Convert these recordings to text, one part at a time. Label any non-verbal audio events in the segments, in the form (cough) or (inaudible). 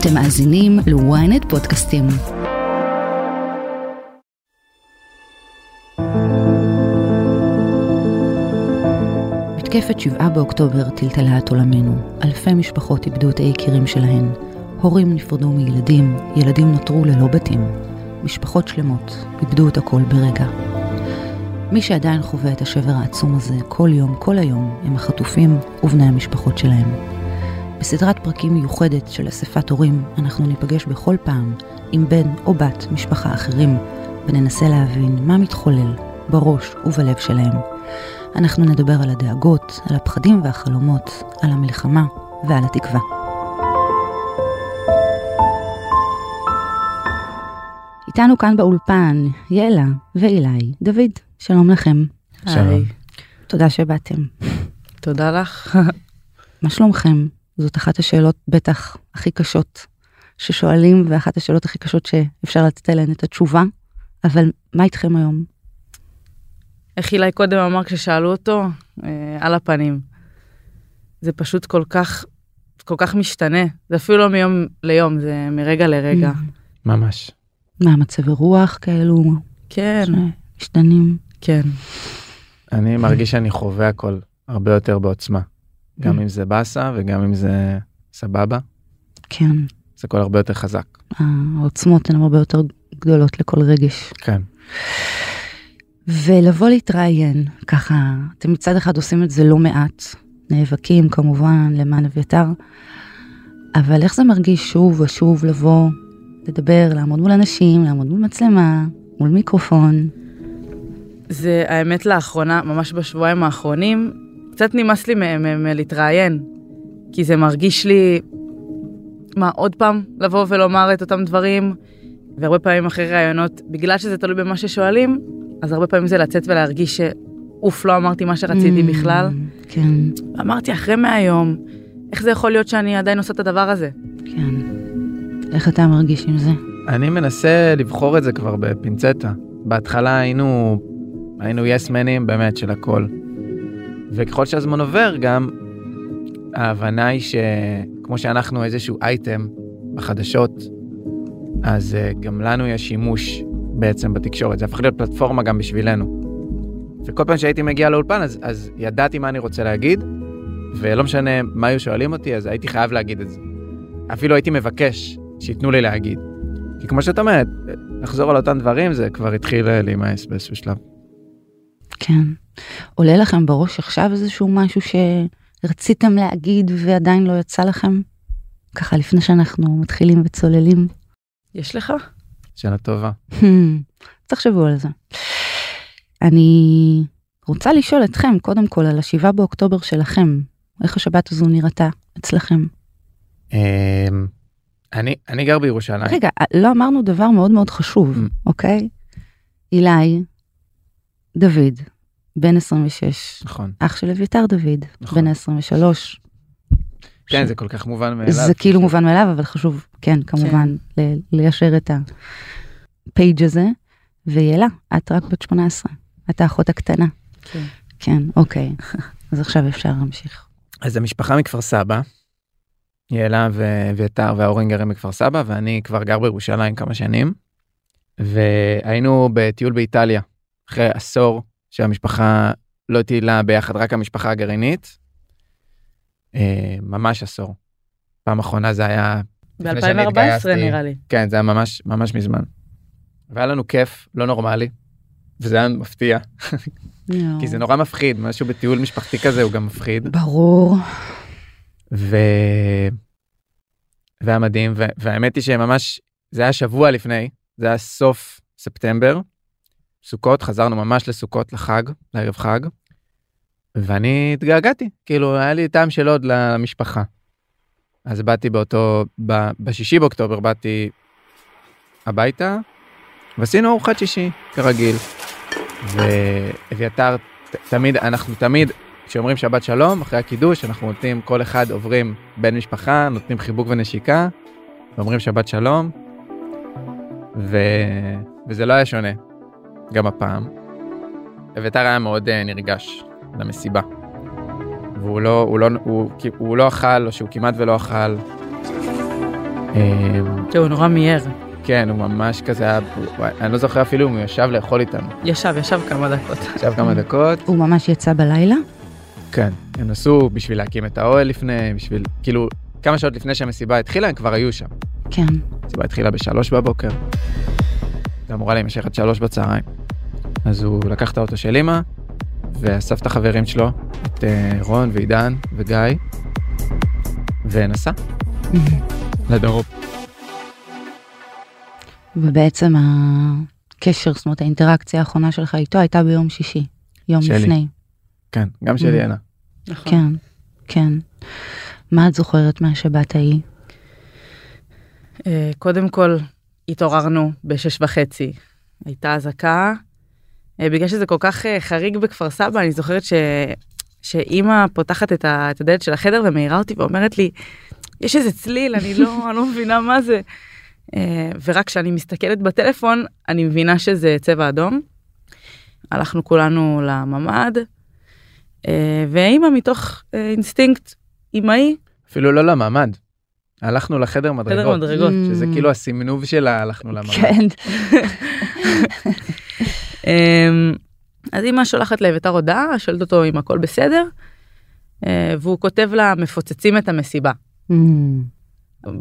אתם מאזינים ל-ynet פודקאסטים. מתקפת 7 באוקטובר טלטלה את עולמנו. אלפי משפחות איבדו את היקירים שלהן. הורים נפרדו מילדים, ילדים נותרו ללא בתים. משפחות שלמות איבדו את הכל ברגע. מי שעדיין חווה את השבר העצום הזה כל יום, כל היום, הם החטופים ובני המשפחות שלהם. בסדרת פרקים מיוחדת של אספת הורים, אנחנו ניפגש בכל פעם עם בן או בת משפחה אחרים, וננסה להבין מה מתחולל בראש ובלב שלהם. אנחנו נדבר על הדאגות, על הפחדים והחלומות, על המלחמה ועל התקווה. איתנו כאן באולפן יאלה ואילי דוד, שלום לכם. שלום. תודה שבאתם. תודה לך. (laughs) מה שלומכם? זאת אחת השאלות בטח הכי קשות ששואלים ואחת השאלות הכי קשות שאפשר לתת עליהן את התשובה, אבל מה איתכם היום? איך אילי קודם אמר כששאלו אותו? אה, על הפנים. זה פשוט כל כך, כל כך משתנה. זה אפילו לא מיום ליום, זה מרגע לרגע. ממש. מה, מצבי רוח כאלו כן, משתנים? כן. אני מרגיש שאני חווה הכל הרבה יותר בעוצמה. גם אם זה באסה וגם אם זה סבבה, כן, זה הכל הרבה יותר חזק. העוצמות הן הרבה יותר גדולות לכל רגש. כן. ולבוא להתראיין, ככה, אתם מצד אחד עושים את זה לא מעט, נאבקים כמובן למען אביתר, אבל איך זה מרגיש שוב ושוב לבוא, לדבר, לעמוד מול אנשים, לעמוד מול מצלמה, מול מיקרופון? זה האמת לאחרונה, ממש בשבועיים האחרונים, קצת נמאס לי מלהתראיין, כי זה מרגיש לי, מה, עוד פעם לבוא ולומר את אותם דברים, והרבה פעמים אחרי ראיונות, בגלל שזה תלוי במה ששואלים, אז הרבה פעמים זה לצאת ולהרגיש שאוף, לא אמרתי מה שרציתי Mm, בכלל. כן, אמרתי, אחרי 100 יום, איך זה יכול להיות שאני עדיין עושה את הדבר הזה? כן. איך אתה מרגיש עם זה? אני מנסה לבחור את זה כבר בפינצטה. בהתחלה היינו, היינו יס-מנים באמת של הכל. וככל שהזמן עובר גם, ההבנה היא שכמו שאנחנו איזשהו אייטם בחדשות, אז uh, גם לנו יש שימוש בעצם בתקשורת. זה הפך להיות פלטפורמה גם בשבילנו. וכל פעם שהייתי מגיע לאולפן, אז, אז ידעתי מה אני רוצה להגיד, ולא משנה מה היו שואלים אותי, אז הייתי חייב להגיד את זה. אפילו הייתי מבקש שייתנו לי להגיד. כי כמו שאת אומרת, לחזור על אותם דברים, זה כבר התחיל אה, להימאס באיזשהו שלב. כן. עולה לכם בראש עכשיו איזשהו משהו שרציתם להגיד ועדיין לא יצא לכם? ככה לפני שאנחנו מתחילים וצוללים. יש לך? שאלה טובה. תחשבו על זה. אני רוצה לשאול אתכם קודם כל על השבעה באוקטובר שלכם. איך השבת הזו נראתה אצלכם? אמ, אני, אני גר בירושלים. רגע, לא אמרנו דבר מאוד מאוד חשוב, Mm. אוקיי? אילי, דוד, בן 26, נכון. אח של אביתר דוד, נכון. בן 23. כן, זה כל כך מובן מאליו. זה כאילו מובן מאליו, אבל חשוב, כן, כמובן, ל- ליישר את הפייג' הזה. ויאלה, את רק בת 18, את האחות הקטנה. כן. כן, אוקיי. (laughs) אז עכשיו אפשר להמשיך. אז המשפחה מכפר סבא, יעלה ואביתר וההורים גרים בכפר סבא, ואני כבר גר בירושלים כמה שנים. והיינו בטיול באיטליה, אחרי עשור שהמשפחה לא טיילה ביחד, רק המשפחה הגרעינית. אה, ממש עשור. פעם אחרונה זה היה... לפני שאני ב-2014 התגייסתי. נראה לי. כן, זה היה ממש ממש מזמן. והיה לנו כיף, לא נורמלי, וזה היה מפתיע, כי זה נורא מפחיד, משהו בטיול משפחתי כזה הוא גם מפחיד. ברור. ו... והיה מדהים. והאמת היא שממש, זה היה שבוע לפני, זה היה סוף ספטמבר, סוכות, חזרנו ממש לסוכות, לחג, לערב חג, ואני התגעגעתי, כאילו היה לי טעם של עוד למשפחה. אז באתי באותו, ב... בשישי באוקטובר באתי הביתה, ועשינו ארוחת שישי, כרגיל. ואביתר, תמיד, אנחנו תמיד, כשאומרים שבת שלום, אחרי הקידוש, אנחנו נותנים, כל אחד עוברים בן משפחה, נותנים חיבוק ונשיקה, ואומרים שבת שלום, ו... וזה לא היה שונה, גם הפעם. אביתר היה מאוד uh, נרגש למסיבה. והוא לא, הוא לא, הוא, הוא לא אכל, או שהוא כמעט ולא אכל. Uh, אה, הוא נורא מיהר. כן, הוא ממש כזה היה, אני לא זוכר אפילו אם הוא ישב לאכול איתנו. ישב, ישב כמה דקות. ישב כמה דקות, הוא ממש יצא בלילה? כן. הם נסעו בשביל להקים את האוהל לפני, בשביל, כאילו, כמה שעות לפני שהמסיבה התחילה, הם כבר היו שם. כן. המסיבה התחילה בשלוש בבוקר. זה אמורה להימשך עד שלוש בצהריים. אז הוא לקח את האוטו של אמא, ואסף את החברים שלו, את אה, רון ועידן וגיא, ונסע (laughs) לדרום. ובעצם הקשר, זאת אומרת האינטראקציה האחרונה שלך איתו הייתה ביום שישי, יום שלי. לפני. כן, גם שלי Mm. הנה. נכון. כן, כן. מה את זוכרת מהשבת ההיא? אה, קודם כל, התעוררנו בשש וחצי. הייתה אזעקה. אה, בגלל שזה כל כך אה, חריג בכפר סבא, אני זוכרת ש... שאימא פותחת את, ה... את הדלת של החדר ומעירה אותי ואומרת לי, יש איזה צליל, אני לא, (laughs) אני לא מבינה מה זה. אה, ורק כשאני מסתכלת בטלפון, אני מבינה שזה צבע אדום. הלכנו כולנו לממ"ד, ואימא מתוך אינסטינקט אימהי, אפילו לא לממ"ד. הלכנו לחדר חדר מדרגות, מדרגות. שזה אממ. כאילו הסימנוב שלה, הלכנו לממ"ד. כן. (laughs) אמ, אז אמא שולחת לאביתר הודעה, שואלת אותו אם הכל בסדר, אה, והוא כותב לה מפוצצים את המסיבה. אממ,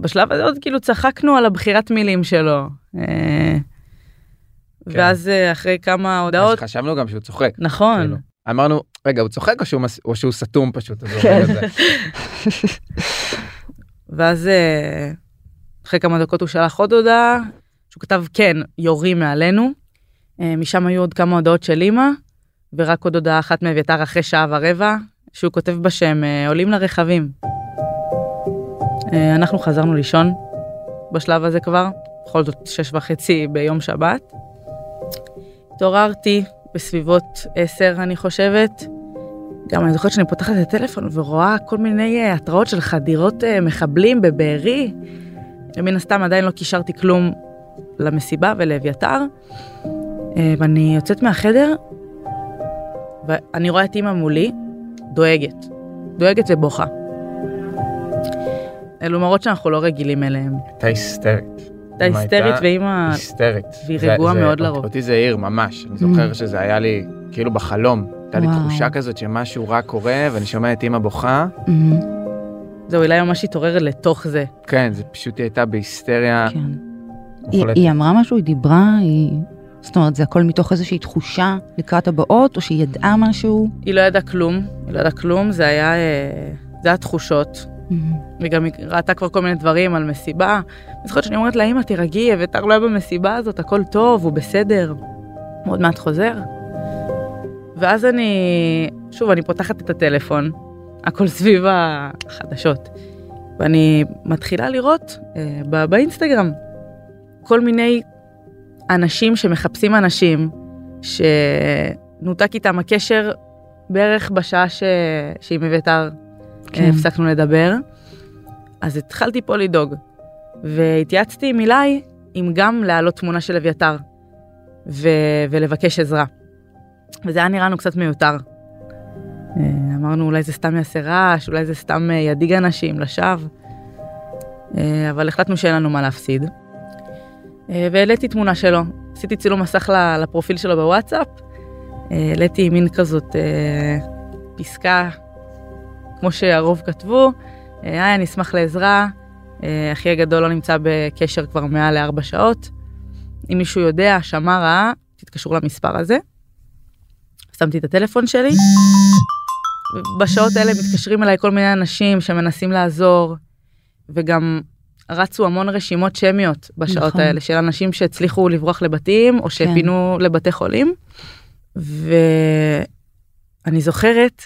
בשלב הזה עוד כאילו צחקנו על הבחירת מילים שלו. אה, ואז אה, אחרי כמה אז הודעות, חשבנו גם שהוא צוחק. נכון, כאילו. אמרנו, רגע, הוא צוחק או שהוא מס- או שהוא סתום פשוט? אז כן. (laughs) ואז אחרי כמה דקות הוא שלח עוד הודעה, שהוא כתב כן, יורים מעלינו. אה, משם היו עוד כמה הודעות של אמא, ורק עוד הודעה אחת מאביתר אחרי שעה ורבע, שהוא כותב בשם אה, עולים לרכבים. אה, אנחנו חזרנו לישון בשלב הזה כבר, בכל זאת שש וחצי ביום שבת. התעוררתי בסביבות עשר אני חושבת. גם אני זוכרת שאני פותחת את הטלפון ורואה כל מיני התראות של חדירות מחבלים בבארי. ומן הסתם עדיין לא קישרתי כלום למסיבה ולאביתר. אה, ואני יוצאת מהחדר, ואני רואה את אימא מולי, דואגת. דואגת ובוכה. אלו מראות שאנחנו לא רגילים אליהם. הייתה היסטרית. הייתה היסטרית ואימא... היסטרית. והיא רגועה מאוד לרוב. אותי זה העיר ממש. אני זוכר Mm. שזה היה לי כאילו בחלום. הייתה לי. תחושה כזאת שמשהו רע קורה ואני שומע את אמא בוכה. mm, זהו, אולי ממש התעורר לתוך זה. כן, זה פשוט היא הייתה בהיסטריה כן. היא אמרה משהו, היא דיברה, היא... זאת אומרת, זה הכל מתוך איזושהי תחושה לקראת הבאות, או שהיא ידעה משהו? היא לא ידעה כלום, היא לא ידעה כלום, זה היה... אה, זה היה תחושות. Mm, וגם היא ראתה כבר כל מיני דברים על מסיבה. אני זוכרת שאני אומרת לה, אמא, תירגעי, אביתר לא היה במסיבה הזאת, הכל טוב, הוא בסדר. הוא עוד מעט חוזר. ואז אני, שוב, אני פותחת את הטלפון, הכל סביב החדשות, ואני מתחילה לראות אה, ב- באינסטגרם כל מיני אנשים שמחפשים אנשים שנותק איתם הקשר בערך בשעה ש... שעם אביתר כן. הפסקנו לדבר. אז התחלתי פה לדאוג, והתייעצתי עם אילי אם גם להעלות תמונה של אביתר ו- ולבקש עזרה. וזה היה נראה לנו קצת מיותר. אה, אמרנו אולי זה סתם יעשה רעש, אולי זה סתם אה, ידאיג אנשים לשווא, אה, אבל החלטנו שאין לנו מה להפסיד. אה, והעליתי תמונה שלו, עשיתי צילום מסך לפרופיל שלו בוואטסאפ, אה, העליתי מין כזאת אה, פסקה כמו שהרוב כתבו, היי, אני אשמח לעזרה, אחי הגדול לא נמצא בקשר כבר מעל לארבע שעות. אם מישהו יודע, שמע רעה, תתקשרו למספר הזה. שמתי את הטלפון שלי. בשעות האלה מתקשרים אליי כל מיני אנשים שמנסים לעזור, וגם רצו המון רשימות שמיות בשעות נכון. האלה של אנשים שהצליחו לברוח לבתים או שפינו לבתי חולים. ואני זוכרת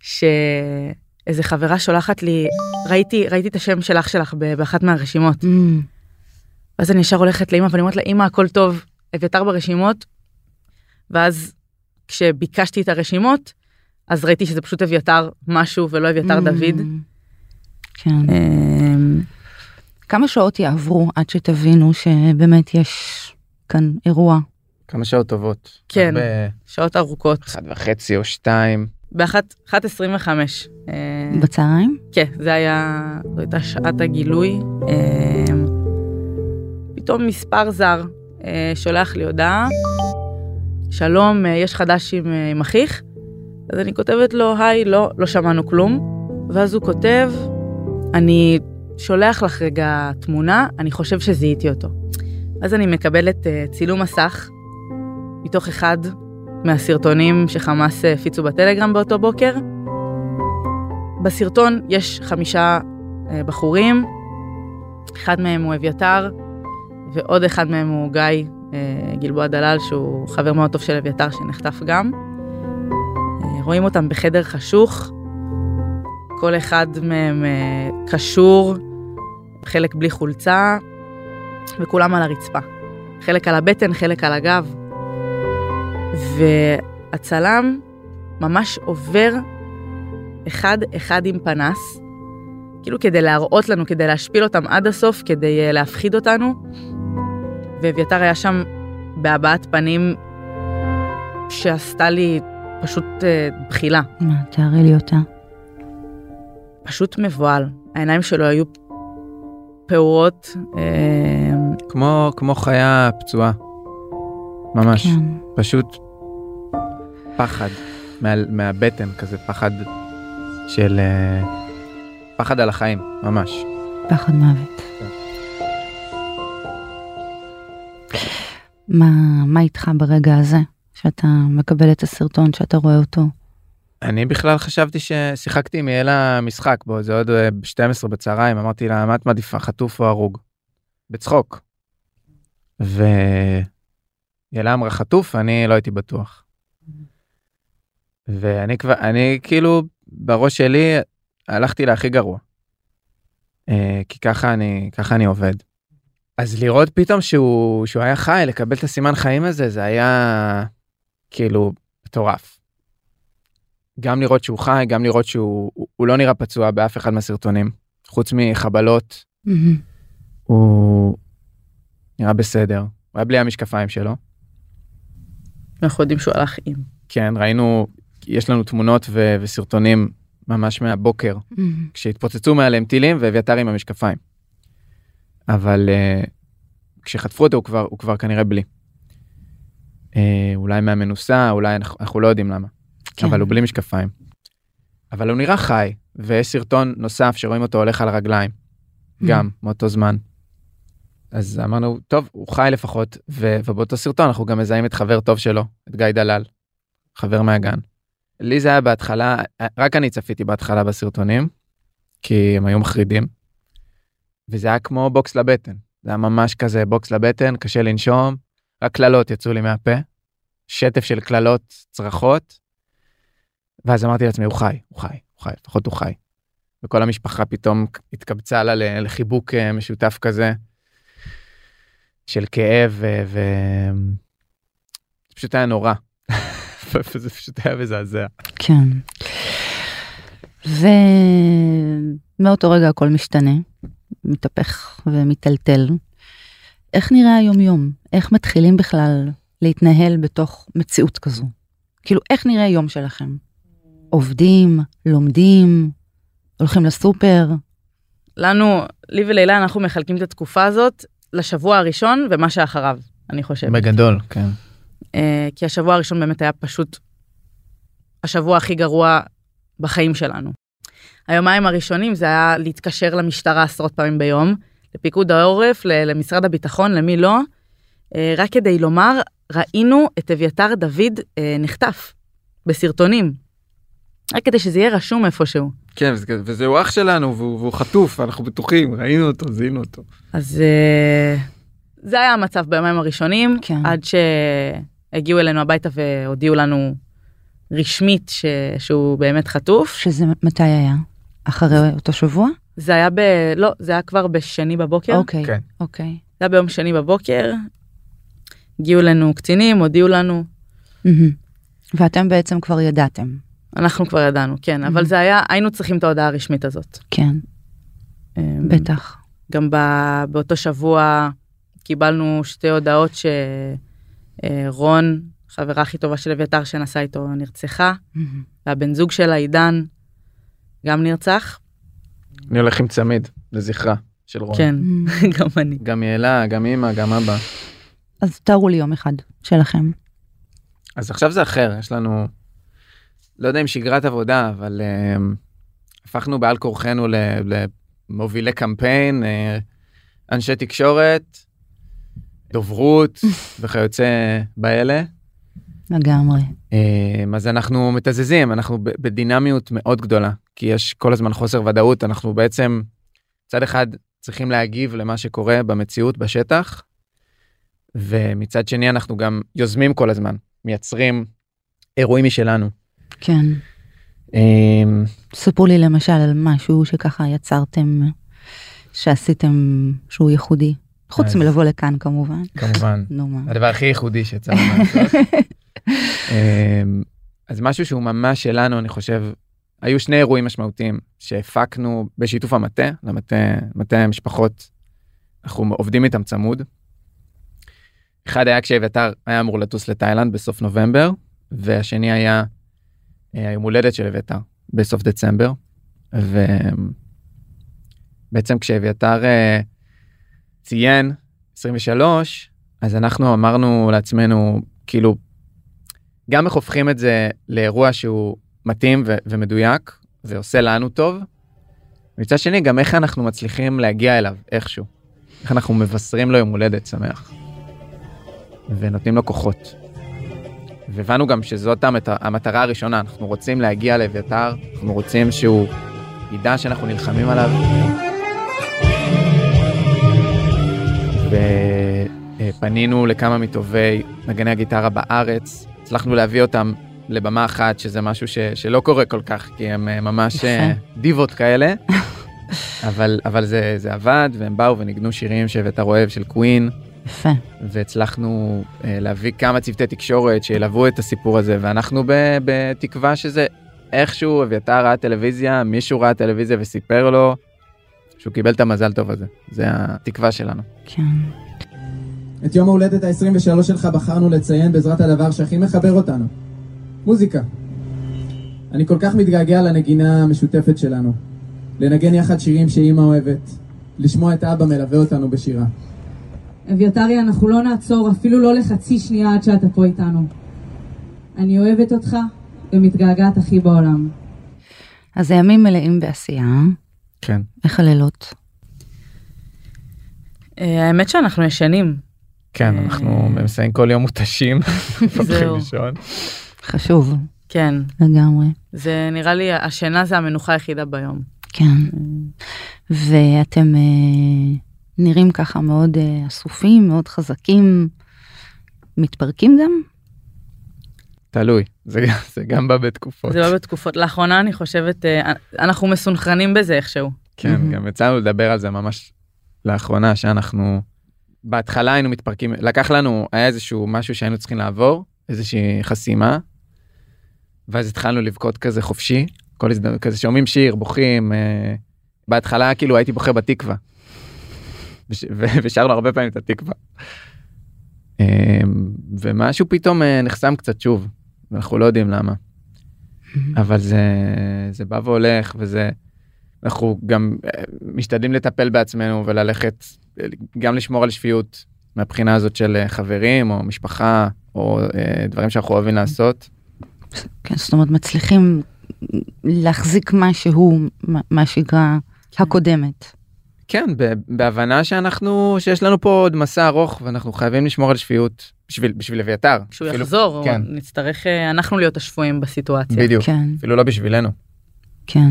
שאיזה חברה שולחת לי, ראיתי, ראיתי את השם של אח שלך באחת מהרשימות. Mm, ואז אני ישר הולכת לאמא ואני אומרת לה, אמא, הכל טוב, אביתר ברשימות. ואז כשביקשתי את הרשימות, אז ראיתי שזה פשוט אביתר משהו ולא אביתר mm, דוד. כן. כמה שעות יעברו עד שתבינו שבאמת יש כאן אירוע? כמה שעות טובות. כן. הרבה- שעות ארוכות. אחת וחצי או שתיים. באחת, אחת עשרים וחמש. אה, בצהריים? כן, זה היה, זו הייתה שעת הגילוי. אה, פתאום מספר זר אה, שולח לי הודעה, שלום, יש חדש עם, עם אחיך? אז אני כותבת לו, היי, לא, לא שמענו כלום. ואז הוא כותב, אני שולח לך רגע תמונה, אני חושב שזיהיתי אותו. אז אני מקבלת אה, צילום מסך מתוך אחד מהסרטונים שחמאס אה, הפיצו בטלגרם באותו בוקר. בסרטון יש חמישה אה, בחורים, אחד מהם הוא אביתר, ועוד אחד מהם הוא גיא אה, גלבוע דלל, שהוא חבר מאוד טוב של אביתר שנחטף גם. אה, רואים אותם בחדר חשוך, כל אחד מהם קשור, חלק בלי חולצה, וכולם על הרצפה. חלק על הבטן, חלק על הגב. והצלם ממש עובר אחד-אחד עם פנס, כאילו כדי להראות לנו, כדי להשפיל אותם עד הסוף, כדי uh, להפחיד אותנו. ואביתר היה שם בהבעת פנים שעשתה לי פשוט uh, בחילה. מה, תארי לי אותה. פשוט מבוהל. העיניים שלו היו פעורות. Uh, כמו, כמו חיה פצועה. ממש. כן. פשוט פחד מה, מהבטן כזה, פחד של... אה, פחד על החיים, ממש. פחד מוות. מה, מה איתך ברגע הזה, שאתה מקבל את הסרטון, שאתה רואה אותו? אני בכלל חשבתי ששיחקתי עם יאלה משחק בו, זה עוד אה, ב-12 בצהריים, אמרתי לה, מה את מעדיפה, חטוף או הרוג? בצחוק. ויאלה אמרה חטוף, אני לא הייתי בטוח. ואני כבר, אני כאילו, בראש שלי הלכתי להכי גרוע. אה, כי ככה אני, ככה אני עובד. אז לראות פתאום שהוא, שהוא היה חי, לקבל את הסימן חיים הזה, זה היה כאילו מטורף. גם לראות שהוא חי, גם לראות שהוא הוא, לא נראה פצוע באף אחד מהסרטונים, חוץ מחבלות, הוא נראה בסדר. הוא היה בלי המשקפיים שלו. אנחנו יודעים שהוא הלך עם. כן, ראינו, יש לנו תמונות ו- וסרטונים ממש מהבוקר, כשהתפוצצו מעליהם טילים ואביתר עם המשקפיים. אבל uh, כשחטפו אותו הוא כבר, הוא כבר כנראה בלי. Uh, אולי מהמנוסה, אולי אנחנו, אנחנו לא יודעים למה. כן. אבל הוא בלי משקפיים. אבל הוא נראה חי, ויש סרטון נוסף שרואים אותו הולך על הרגליים, גם מאותו זמן. אז אמרנו, טוב, הוא חי לפחות, ו- ובאותו סרטון אנחנו גם מזהים את חבר טוב שלו, את גיא דלל, חבר מהגן. לי זה היה בהתחלה, רק אני צפיתי בהתחלה בסרטונים, כי הם היו מחרידים, וזה היה כמו בוקס לבטן, זה היה ממש כזה בוקס לבטן, קשה לנשום, רק קללות יצאו לי מהפה, שטף של קללות, צרחות, ואז אמרתי לעצמי, הוא חי, הוא חי, הוא חי, לפחות הוא חי. וכל המשפחה פתאום התקבצה לה לחיבוק אה, משותף כזה, של כאב. ו... זה פשוט היה נורא. (laughs) זה פשוט היה מזעזע. כן. ומאותו רגע הכל משתנה, מתהפך ומיטלטל. איך נראה היום-יום? איך מתחילים בכלל להתנהל בתוך מציאות כזו? כאילו, איך נראה יום שלכם? עובדים, לומדים, הולכים לסופר? לנו, לי ולילה, אנחנו מחלקים את התקופה הזאת לשבוע הראשון ומה שאחריו, אני חושבת. בגדול, כן. אה, כי השבוע הראשון באמת היה פשוט השבוע הכי גרוע בחיים שלנו. היומיים הראשונים זה היה להתקשר למשטרה עשרות פעמים ביום, לפיקוד העורף, למשרד הביטחון, למי לא, אה, רק כדי לומר, ראינו את אביתר דוד אה, נחטף בסרטונים. רק כדי שזה יהיה רשום איפשהו. כן, וזה- וזהו אח שלנו, והוא, והוא חטוף, אנחנו בטוחים, ראינו אותו, זיהינו אותו. אז אה, זה היה המצב ביומיים הראשונים, כן. עד שהגיעו אלינו הביתה והודיעו לנו רשמית ש... שהוא באמת חטוף. שזה מתי היה? אחרי אותו שבוע? זה היה ב... לא, זה היה כבר בשני בבוקר. אוקיי, כן. אוקיי. זה היה ביום שני בבוקר. הגיעו אלינו קצינים, הודיעו לנו. מהמם. ואתם בעצם כבר ידעתם. אנחנו כבר ידענו, כן, אבל זה היה, היינו צריכים את ההודעה הרשמית הזאת. כן, אמ, בטח. גם ב... באותו שבוע קיבלנו שתי הודעות שרון, חברה הכי טובה של אביתר שנסעה איתו נרצחה, והבן זוג שלה עידן גם נרצח. אני הולך עם צמיד לזכרה של רון. כן, (laughs) גם אני. גם יעלה, גם אמא, גם אבא. אז תארו לי יום אחד שלכם. אז עכשיו זה אחר, יש לנו, לא יודע אם שגרת עבודה, אבל uh, הפכנו בעל כורחנו למובילי קמפיין, uh, אנשי תקשורת, דוברות (laughs) וכיוצא באלה. לגמרי. Uh, אז אנחנו מתזזים, אנחנו בדינמיות מאוד גדולה, כי יש כל הזמן חוסר ודאות, אנחנו בעצם מצד אחד צריכים להגיב למה שקורה במציאות בשטח, ומצד שני אנחנו גם יוזמים כל הזמן, מייצרים אירועים משלנו. כן. אמ, ספרו לי למשל על משהו שככה יצרתם, שעשיתם שהוא ייחודי. חוץ אז- מלבוא לכאן כמובן. כמובן, נו מה. הדבר הכי ייחודי שיצאנו לעשות. (laughs) אמ, אז משהו שהוא ממש שלנו, אני חושב, היו שני אירועים משמעותיים שהפקנו בשיתוף המטה, למטה מטה המשפחות, אנחנו עובדים איתם צמוד. אחד היה כשאביתר היה אמור לטוס לתאילנד בסוף נובמבר, והשני היה היום הולדת של אביתר בסוף דצמבר. ובעצם כשאביתר אה, ציין 23, אז אנחנו אמרנו לעצמנו, כאילו, גם איך הופכים את זה לאירוע שהוא מתאים ו- ומדויק ועושה לנו טוב. מצד שני, גם איך אנחנו מצליחים להגיע אליו איכשהו. איך אנחנו מבשרים לו יום הולדת שמח. ונותנים לו כוחות. והבנו גם שזאת המת... המטרה הראשונה, אנחנו רוצים להגיע לאביתר, אנחנו רוצים שהוא ידע שאנחנו נלחמים עליו. ופנינו לכמה מטובי נגני הגיטרה בארץ, הצלחנו להביא אותם לבמה אחת, שזה משהו ש... שלא קורה כל כך, כי הם אה, ממש. אה, דיבות כאלה. (laughs) אבל, אבל זה, זה עבד, והם באו וניגנו שירים שאביתר אוהב של קווין. יפה. והצלחנו אה, להביא כמה צוותי תקשורת שילוו את הסיפור הזה ואנחנו ב- בתקווה שזה איכשהו אביתר ראה טלוויזיה מישהו ראה טלוויזיה וסיפר לו שהוא קיבל את המזל טוב הזה זה התקווה שלנו. כן. את יום ההולדת ה-23 שלך בחרנו לציין בעזרת הדבר שהכי מחבר אותנו, מוזיקה. אני כל כך מתגעגע לנגינה המשותפת שלנו, לנגן יחד שירים שאימא אוהבת, לשמוע את אבא מלווה אותנו בשירה. אביתרי, אנחנו לא נעצור אפילו לא לחצי שנייה עד שאתה פה איתנו. אני אוהבת אותך ומתגעגעת הכי בעולם. אז הימים מלאים בעשייה, כן. איך הלילות? אה, האמת שאנחנו ישנים. כן אה. אנחנו מסיים כל יום מותשים. (laughs) הולכים זהו. לישון. חשוב, כן, לגמרי. זה נראה לי השינה זה המנוחה היחידה ביום. כן. ואתם אה, נראים ככה מאוד אה, אסופים, מאוד חזקים. מתפרקים גם? תלוי זה, זה גם בא בתקופות. זה לא בתקופות. לאחרונה אני חושבת, אה, אנחנו מסונכרנים בזה איכשהו. כן, מהמם. גם יצא לנו לדבר על זה ממש לאחרונה, שאנחנו בהתחלה היינו מתפרקים, לקח לנו, היה איזשהו משהו שהיינו צריכים לעבור, איזושהי חסימה, ואז התחלנו לבכות כזה חופשי, כל הזדמנות, כזה שומעים שיר, בוכים, אה, בהתחלה כאילו הייתי בוכה בתקווה, (laughs) ושרנו הרבה פעמים את התקווה. אה, ומשהו פתאום אה, נחסם קצת שוב, ואנחנו לא יודעים למה. אבל זה זה בא והולך וזה אנחנו גם אה, משתדלים לטפל בעצמנו וללכת אה, גם לשמור על שפיות מהבחינה הזאת של חברים או משפחה או דברים שאנחנו אוהבים לעשות. כן, זאת אומרת, מצליחים להחזיק משהו מה- מהשגרה הקודמת. כן בהבנה שאנחנו שיש לנו פה עוד מסע ארוך ואנחנו חייבים לשמור על שפיות בשביל בשביל אביתר. כשהוא אפילו- יחזור, כן נצטרך אה, אנחנו להיות השפויים בסיטואציה. בדיוק כן, אפילו לא בשבילנו. כן.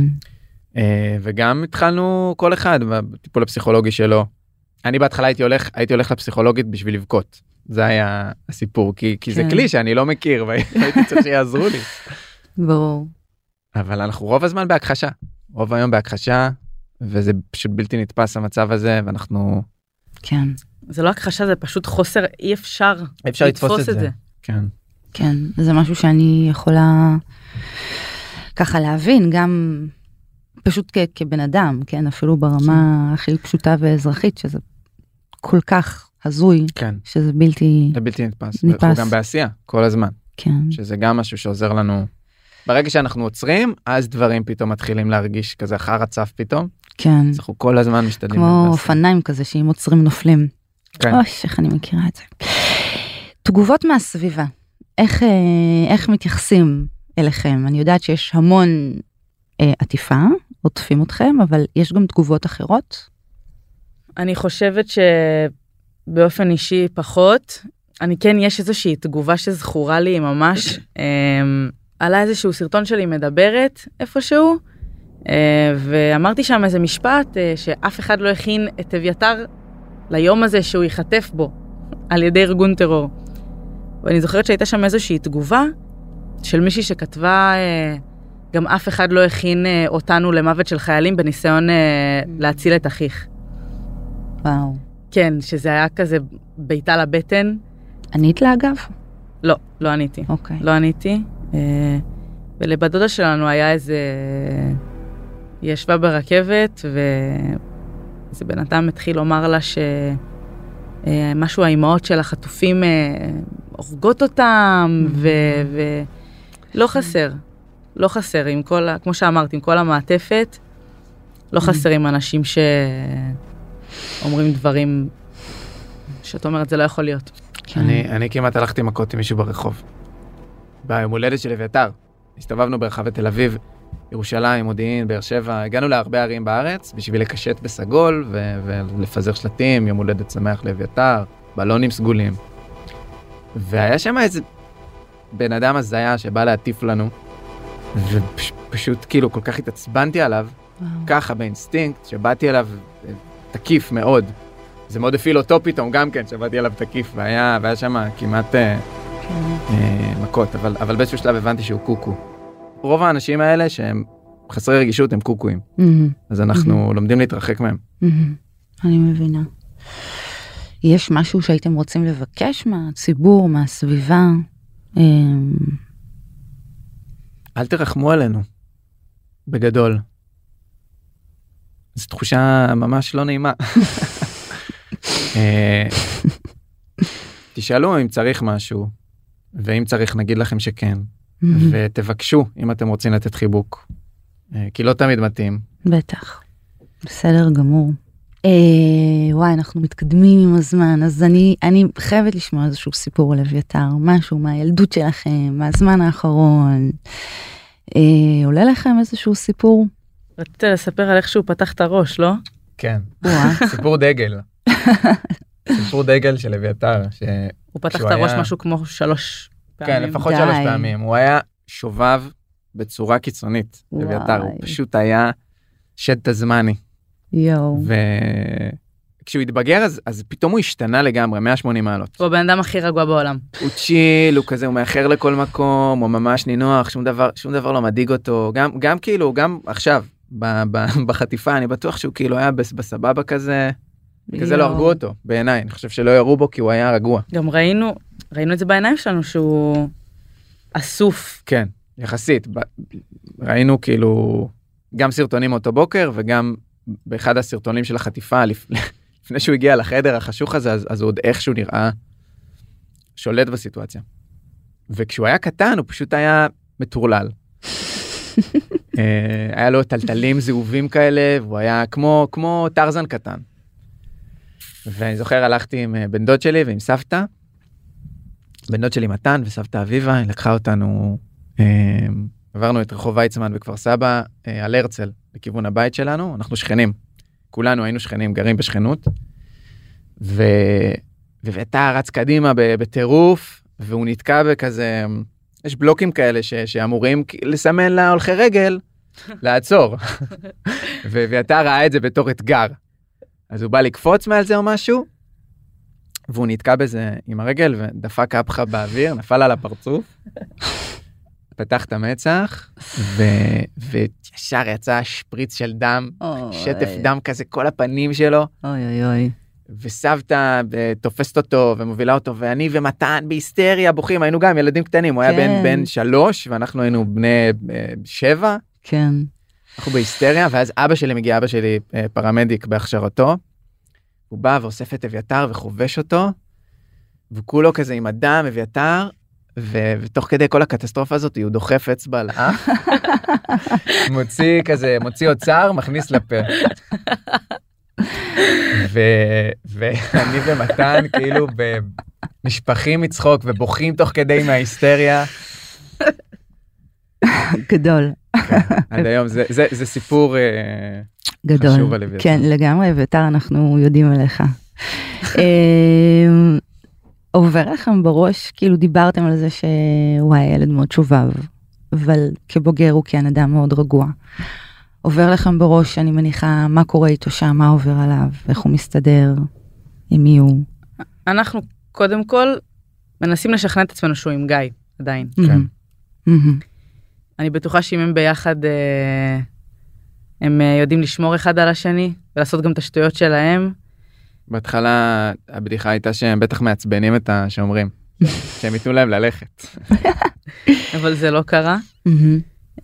אה, וגם התחלנו כל אחד בטיפול הפסיכולוגי שלו. אני בהתחלה הייתי הולך הייתי הולך לפסיכולוגית בשביל לבכות. זה היה הסיפור כי כי זה כן. כלי שאני לא מכיר (laughs) והייתי צריך שיעזרו לי. ברור. אבל אנחנו רוב הזמן בהכחשה רוב היום בהכחשה וזה פשוט בלתי נתפס המצב הזה ואנחנו כן, זה לא הכחשה, זה פשוט חוסר, אי אפשר אפשר לתפוס את זה. כן כן. זה משהו שאני יכולה ככה להבין, גם פשוט כ- כבן אדם, כן, אפילו ברמה הכי פשוטה ואזרחית, שזה כל כך הזוי, כן, שזה בלתי... זה בלתי נתפס. נתפס. אנחנו גם בעשייה, כל הזמן, כן. שזה גם משהו שעוזר לנו. ברגע שאנחנו עוצרים, אז דברים פתאום מתחילים להרגיש כזה אחר הצף פתאום. כן. אנחנו כל הזמן משתדלים. כמו. אופניים כזה שאם עוצרים נופלים. כן. אוי, איך אני מכירה את זה. תגובות מהסביבה, איך, אה, איך מתייחסים אליכם? אני יודעת שיש המון אה, עטיפה, עוטפים אתכם, אבל יש גם תגובות אחרות? אני חושבת שבאופן אישי פחות. אני כן, יש איזושהי תגובה שזכורה לי ממש. (coughs) אמ, עלה איזשהו סרטון שלי מדברת איפשהו, אה, ואמרתי שם איזה משפט אה, שאף אחד לא הכין את אביתר ליום הזה שהוא ייחטף בו על ידי ארגון טרור. ואני זוכרת שהייתה שם איזושהי תגובה של מישהי שכתבה, אה, גם אף אחד לא הכין אה, אותנו למוות של חיילים בניסיון אה, להציל את אחיך. וואו. כן, שזה היה כזה בעיטה לבטן. ענית לה אגב? לא, לא עניתי. אוקיי. לא עניתי. אה, ולבת דודה שלנו היה איזה... היא ישבה ברכבת, ואיזה בן אדם התחיל לומר לה שמשהו האימהות של החטופים אה, הורגות אותם, ולא חסר. לא חסר, עם כל, ה... כמו שאמרתי, עם כל המעטפת, לא חסרים אנשים שאומרים דברים שאת אומרת, זה לא יכול להיות. כן. אני, אני כמעט הלכתי מכות עם מישהו ברחוב. ביום הולדת של אביתר. הסתובבנו ברחבי תל אביב, ירושלים, מודיעין, באר שבע, הגענו להרבה ערים בארץ בשביל לקשט בסגול ו- ולפזר שלטים, יום הולדת שמח לאביתר, בלונים סגולים. והיה שם איזה בן אדם הזיה שבא להטיף לנו, ופשוט כאילו כל כך התעצבנתי עליו, וואו. ככה באינסטינקט, שבאתי אליו אה, תקיף מאוד. זה מאוד הפעיל אותו פתאום גם כן, שבאתי אליו תקיף, והיה, והיה שם כמעט אה, כן. אה, מכות, אבל, אבל באיזשהו שלב הבנתי שהוא קוקו. רוב האנשים האלה שהם חסרי רגישות הם קוקואים, אז אנחנו לומדים להתרחק מהם. אני מבינה. יש משהו שהייתם רוצים לבקש מהציבור, מהסביבה? אמ, אל תרחמו עלינו, בגדול. זו תחושה ממש לא נעימה. (laughs) אה, תשאלו אם צריך משהו, ואם צריך נגיד לכם שכן. ותבקשו אם אתם רוצים לתת חיבוק. אה, כי לא תמיד מתאים. בטח. בסדר גמור. אה, וואי, אנחנו מתקדמים עם הזמן, אז אני, אני חייבת לשמוע איזשהו סיפור על אביתר, משהו מהילדות שלכם, מהזמן האחרון. אה, עולה לכם איזשהו סיפור? רצית לספר על איך שהוא פתח את הראש, לא? כן. (laughs) סיפור דגל. (laughs) סיפור דגל של אביתר. ש... הוא פתח את הראש היה- משהו כמו שלוש פעמים. כן, לפחות די. שלוש פעמים. הוא היה שובב בצורה קיצונית. אביתר. הוא פשוט היה שד תזמני. יואו. וכשהוא התבגר אז, אז פתאום הוא השתנה לגמרי, 180 מעלות. הוא הבן אדם הכי רגוע בעולם. הוא צ'יל, הוא כזה, הוא מאחר לכל מקום, הוא ממש נינוח, שום דבר, שום דבר לא מדאיג אותו. גם, גם כאילו, גם עכשיו, ב, ב, (laughs) בחטיפה, אני בטוח שהוא כאילו היה בס- בסבבה כזה, כזה לא יואו. הרגו אותו, בעיניי. אני חושב שלא ירו בו כי הוא היה רגוע. גם ראינו, ראינו את זה בעיניים שלנו שהוא אסוף. כן, יחסית. ב- ראינו כאילו גם סרטונים מאותו בוקר וגם באחד הסרטונים של החטיפה לפ- (laughs) לפני שהוא הגיע לחדר החשוך הזה אז, אז הוא עוד איכשהו נראה שולט בסיטואציה. וכשהוא היה קטן הוא פשוט היה מטורלל. (laughs) אה, היה לו טלטלים זהובים כאלה והוא היה כמו כמו טרזן קטן. ואני זוכר הלכתי עם אה, בן דוד שלי ועם סבתא. בן דוד שלי מתן וסבתא אביבה היא לקחה אותנו אה, עברנו את רחוב ויצמן בכפר סבא אה, על הרצל לכיוון הבית שלנו אנחנו שכנים כולנו היינו שכנים גרים בשכנות. ו... ואתה רץ קדימה בטירוף והוא נתקע בכזה יש בלוקים כאלה ש... שאמורים לסמן להולכי רגל (laughs) לעצור. ו- ואתה ראה את זה בתור אתגר. אז הוא בא לקפוץ מעל זה או משהו והוא נתקע בזה עם הרגל ודפק אפחה באוויר נפל על הפרצוף. פתח את המצח ו... וישר יצא שפריץ של דם אוי. שטף דם כזה כל הפנים שלו אוי אוי אוי. וסבתא אה, תופסת אותו ומובילה אותו ואני ומתן בהיסטריה בוכים היינו גם ילדים קטנים הוא היה כן. בן בן שלוש ואנחנו היינו בני אה, שבע כן. אנחנו בהיסטריה ואז אבא שלי מגיע אבא שלי אה, פרמדיק בהכשרתו. הוא בא ואוסף את אביתר וחובש אותו, וכולו כזה עם הדם, אביתר, ו- ותוך כדי כל הקטסטרופה הזאת הוא דוחף אצבע לאף, (laughs) מוציא כזה, מוציא אוצר, מכניס לפה. (laughs) ו- ואני (laughs) ומתן כאילו נשפכים מצחוק ובוכים תוך כדי מההיסטריה. גדול. (laughs) עד היום זה, זה, זה סיפור אה, גדול. חשוב על אביתר. כן, לגמרי, אביתר, אנחנו יודעים עליך. (laughs) אה, עובר לכם בראש, כאילו דיברתם על זה שהוא היה ילד מאוד שובב, אבל כבוגר הוא כן אדם מאוד רגוע. עובר לכם בראש, אני מניחה, מה קורה איתו שם, מה עובר עליו, איך הוא מסתדר, עם מי הוא. אנחנו קודם כל מנסים לשכנע את עצמנו שהוא עם גיא, עדיין. כן. מהמם. אני בטוחה שאם הם ביחד, אה, הם אה, יודעים לשמור אחד על השני ולעשות גם את השטויות שלהם. בהתחלה הבדיחה הייתה שהם בטח מעצבנים את השומרים, שהם ייתנו להם ללכת. (laughs) אבל זה לא קרה.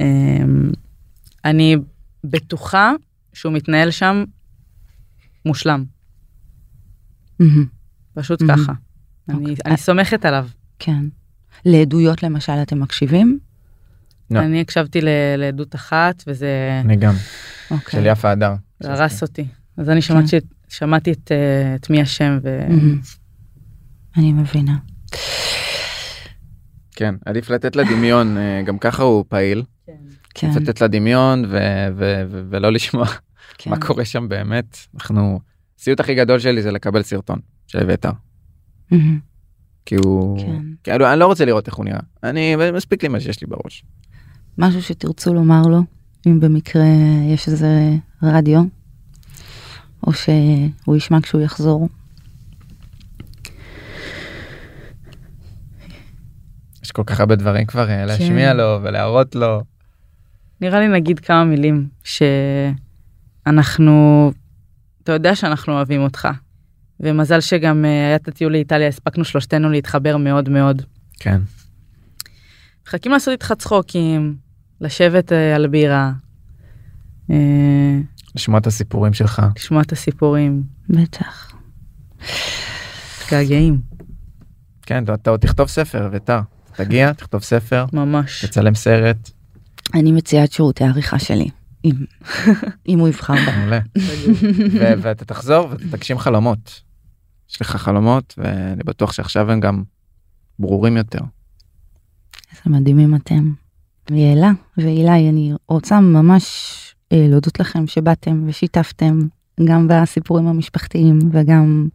אמ, אני בטוחה שהוא מתנהל שם מושלם. פשוט. ככה. אני, אוקיי. אני סומכת עליו. כן. לעדויות למשל אתם מקשיבים? לא. אני הקשבתי ל- לעדות אחת וזה אני גם, אוקיי. של יפה הדר. זה הרס אותי. אז אני שמעתי, כן. שמעתי את, אה, את מי השם ו... מהמם. אני מבינה. כן, עדיף לתת לדמיון, אה, גם ככה הוא פעיל. כן. צריך לתת לדמיון ו- ו- ו- ולא לשמוע כן. מה קורה שם באמת. אנחנו, הסיוט הכי גדול שלי זה לקבל סרטון של אביתר. כי הוא, כן. כאילו אני לא רוצה לראות איך הוא נראה. אני, מספיק לי מה שיש לי בראש. משהו שתרצו לומר לו, אם במקרה יש איזה רדיו, או שהוא ישמע כשהוא יחזור. יש כל כך הרבה דברים כבר אה, להשמיע לו ולהראות לו. נראה לי נגיד כמה מילים שאנחנו, אתה יודע שאנחנו אוהבים אותך. ומזל שגם אה, היה את הטיול לאיטליה, הספקנו שלושתנו להתחבר מאוד מאוד. כן. מחכים לעשות איתך צחוקים, לשבת אה, על בירה, אה, לשמוע את הסיפורים שלך. לשמוע את הסיפורים, בטח. מתגעגעים, כן, אתה, עוד תכתוב ספר, אביתר. תגיע, תכתוב ספר, ממש. תצלם סרט, אני מציעה את שירותי העריכה שלי, אם, (laughs) אם הוא יבחר בה. מעולה. ואתה תחזור ותגשים חלומות. יש לך חלומות ואני בטוח שעכשיו הם גם ברורים יותר. איזה מדהימים אתם. ויאלה ואילי, אני רוצה ממש אה, להודות לכם שבאתם ושיתפתם גם בסיפורים המשפחתיים וגם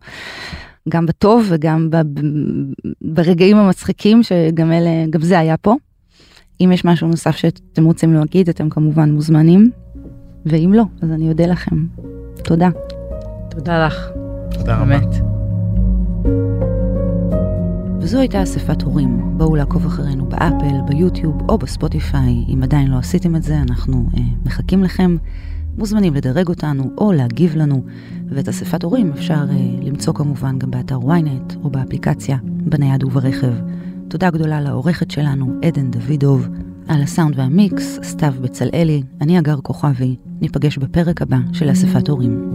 גם בטוב וגם ב, ב, ברגעים המצחיקים שגם אלה, גם זה היה פה. אם יש משהו נוסף שאתם רוצים להגיד, אתם כמובן מוזמנים, ואם לא, אז אני אודה לכם. תודה. תודה לך, תודה רבה. וזו הייתה אספת הורים. בואו לעקוב אחרינו באפל, ביוטיוב או בספוטיפיי. אם עדיין לא עשיתם את זה, אנחנו אה, מחכים לכם. מוזמנים לדרג אותנו או להגיב לנו, ואת אספת הורים אפשר אה, למצוא כמובן גם באתר ynet או באפליקציה, בנייד וברכב. תודה גדולה לעורכת שלנו, עדן דוידוב, על הסאונד והמיקס, סתיו בצלאלי, אני אגר כוכבי, ניפגש בפרק הבא של אספת הורים.